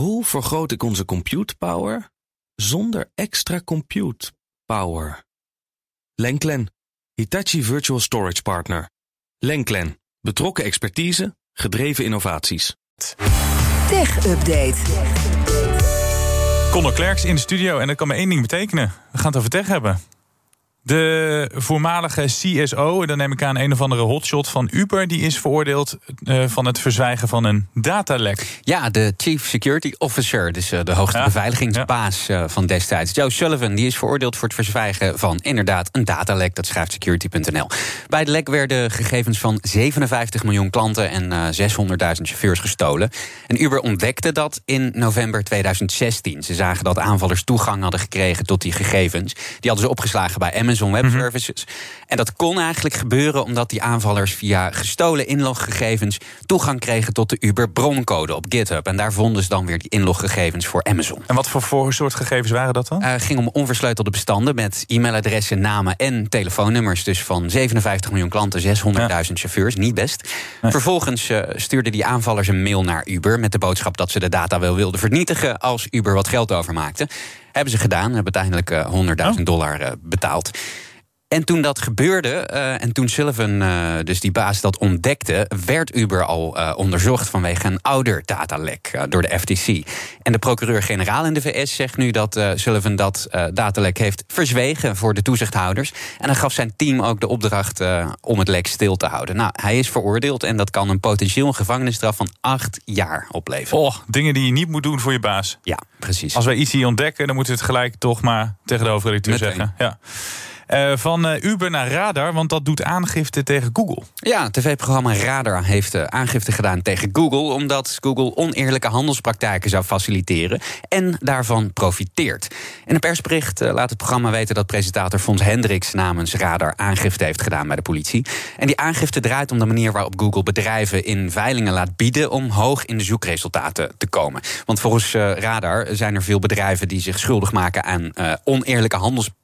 Hoe vergroot ik onze compute power zonder extra compute power? Lenklen, Hitachi Virtual Storage Partner. Lenklen, betrokken expertise, gedreven innovaties. Tech Update. Conor Klerks in de studio en dat kan maar één ding betekenen. We gaan het over tech hebben. De voormalige CSO, dan neem ik aan een of andere hotshot van Uber, die is veroordeeld uh, van het verzwijgen van een datalek. Ja, de Chief Security Officer, dus uh, de hoogste ja, beveiligingsbaas ja. uh, van destijds. Joe Sullivan, die is veroordeeld voor het verzwijgen van inderdaad een datalek. Dat schrijft security.nl. Bij de lek werden gegevens van 57 miljoen klanten en 600.000 chauffeurs gestolen. En Uber ontdekte dat in november 2016. Ze zagen dat aanvallers toegang hadden gekregen tot die gegevens. Die hadden ze opgeslagen bij Amazon. Amazon Web Services. En dat kon eigenlijk gebeuren omdat die aanvallers via gestolen inloggegevens toegang kregen tot de Uber broncode op GitHub. En daar vonden ze dan weer die inloggegevens voor Amazon. En wat voor, voor soort gegevens waren dat dan? Het uh, ging om onversleutelde bestanden met e-mailadressen, namen en telefoonnummers. Dus van 57 miljoen klanten, 600.000 ja. chauffeurs. Niet best. Nee. Vervolgens uh, stuurden die aanvallers een mail naar Uber met de boodschap dat ze de data wel wilden vernietigen als Uber wat geld overmaakte. Hebben ze gedaan, hebben uiteindelijk uh, 100.000 oh. dollar uh, betaald. En toen dat gebeurde, uh, en toen Sullivan, uh, dus die baas, dat ontdekte, werd Uber al uh, onderzocht vanwege een ouder datalek door de FTC. En de procureur-generaal in de VS zegt nu dat Sullivan dat datalek heeft verzwegen voor de toezichthouders. En dan gaf zijn team ook de opdracht om het lek stil te houden. Nou, hij is veroordeeld en dat kan een potentieel gevangenisstraf van acht jaar opleveren. Oh, dingen die je niet moet doen voor je baas. Ja, precies. Als wij iets hier ontdekken, dan moeten we het gelijk toch maar tegen de zeggen. Ja. Uh, van uh, Uber naar Radar, want dat doet aangifte tegen Google. Ja, tv-programma Radar heeft uh, aangifte gedaan tegen Google... omdat Google oneerlijke handelspraktijken zou faciliteren... en daarvan profiteert. In een persbericht laat het programma weten dat presentator Fons Hendricks... namens Radar aangifte heeft gedaan bij de politie. En die aangifte draait om de manier waarop Google bedrijven... in veilingen laat bieden om hoog in de zoekresultaten te komen. Want volgens Radar zijn er veel bedrijven die zich schuldig maken... aan oneerlijke handelspraktijken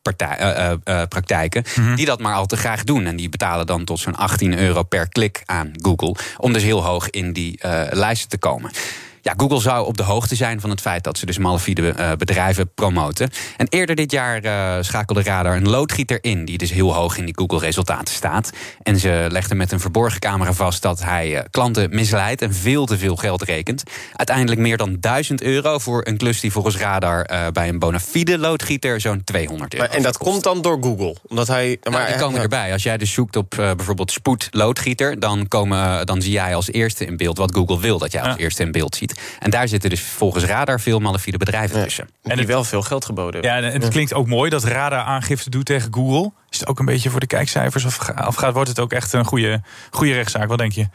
praktijken, mm-hmm. die dat maar al te graag doen. En die betalen dan tot zo'n 18 euro per klik aan Google. Om dus heel hoog in die uh, lijsten te komen. Ja, Google zou op de hoogte zijn van het feit dat ze dus malafide uh, bedrijven promoten. En eerder dit jaar uh, schakelde Radar een loodgieter in, die dus heel hoog in die Google-resultaten staat. En ze legde met een verborgen camera vast dat hij uh, klanten misleidt en veel te veel geld rekent. Uiteindelijk meer dan 1000 euro voor een klus die volgens Radar bij een bona fide loodgieter zo'n 200 euro. Maar, en dat komt dan door Google? Omdat hij, nou, maar, die komen erbij. Als jij dus zoekt op bijvoorbeeld spoed loodgieter, dan, komen, dan zie jij als eerste in beeld wat Google wil dat jij als eerste in beeld ziet. En daar zitten dus volgens Radar veel malafide bedrijven tussen. En die wel veel geld geboden Ja, en het klinkt ook mooi dat Radar aangifte doet tegen Google. Is het ook een beetje voor de kijkcijfers? Of, of gaat, wordt het ook echt een goede, goede rechtszaak? Wat denk je?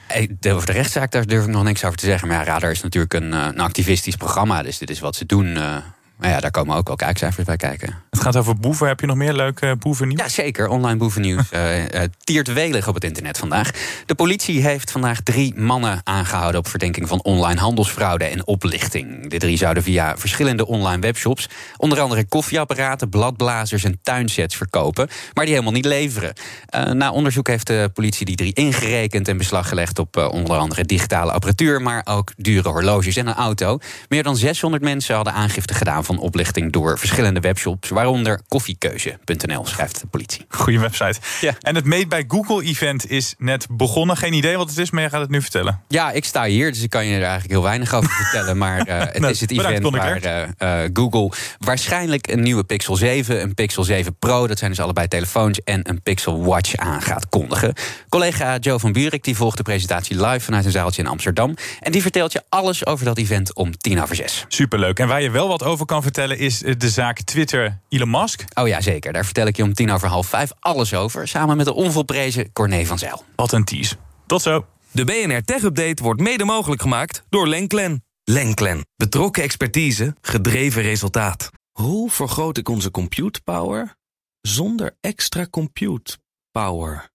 Over de rechtszaak daar durf ik nog niks over te zeggen. Maar ja, Radar is natuurlijk een, een activistisch programma. Dus dit is wat ze doen. Uh, maar ja, daar komen ook wel kijkcijfers bij kijken. Het gaat over boeven. Heb je nog meer leuke boevennieuws? Ja, zeker. Online boevennieuws uh, uh, tiert welig op het internet vandaag. De politie heeft vandaag drie mannen aangehouden... op verdenking van online handelsfraude en oplichting. De drie zouden via verschillende online webshops... onder andere koffieapparaten, bladblazers en tuinsets verkopen... maar die helemaal niet leveren. Uh, na onderzoek heeft de politie die drie ingerekend... en beslag gelegd op onder andere digitale apparatuur... maar ook dure horloges en een auto. Meer dan 600 mensen hadden aangifte gedaan... van oplichting door verschillende webshops, waaronder koffiekeuze.nl, schrijft de politie. Goeie website. Ja. En het Meet bij Google-event is net begonnen. Geen idee wat het is, maar je gaat het nu vertellen. Ja, ik sta hier, dus ik kan je er eigenlijk heel weinig over vertellen. Maar uh, het nou, is het event waar uh, uh, Google waarschijnlijk een nieuwe Pixel 7, een Pixel 7 Pro, dat zijn dus allebei telefoons, en een Pixel Watch aan gaat kondigen. Collega Joe van Buurik die volgt de presentatie live vanuit een zaaltje in Amsterdam. En die vertelt je alles over dat event om tien over zes. Superleuk. En waar je wel wat over kan vertellen is de zaak Twitter Elon Musk. Oh ja, zeker. Daar vertel ik je om tien over half vijf alles over. Samen met de onvolprezen Corné van Zijl. Wat een tease. Tot zo. De BNR Tech Update wordt mede mogelijk gemaakt door Lenklen. Lenklen. Betrokken expertise, gedreven resultaat. Hoe vergroot ik onze compute power zonder extra compute power?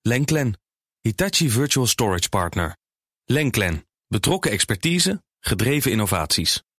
Lenklen. Hitachi Virtual Storage Partner. Lenklen. Betrokken expertise, gedreven innovaties.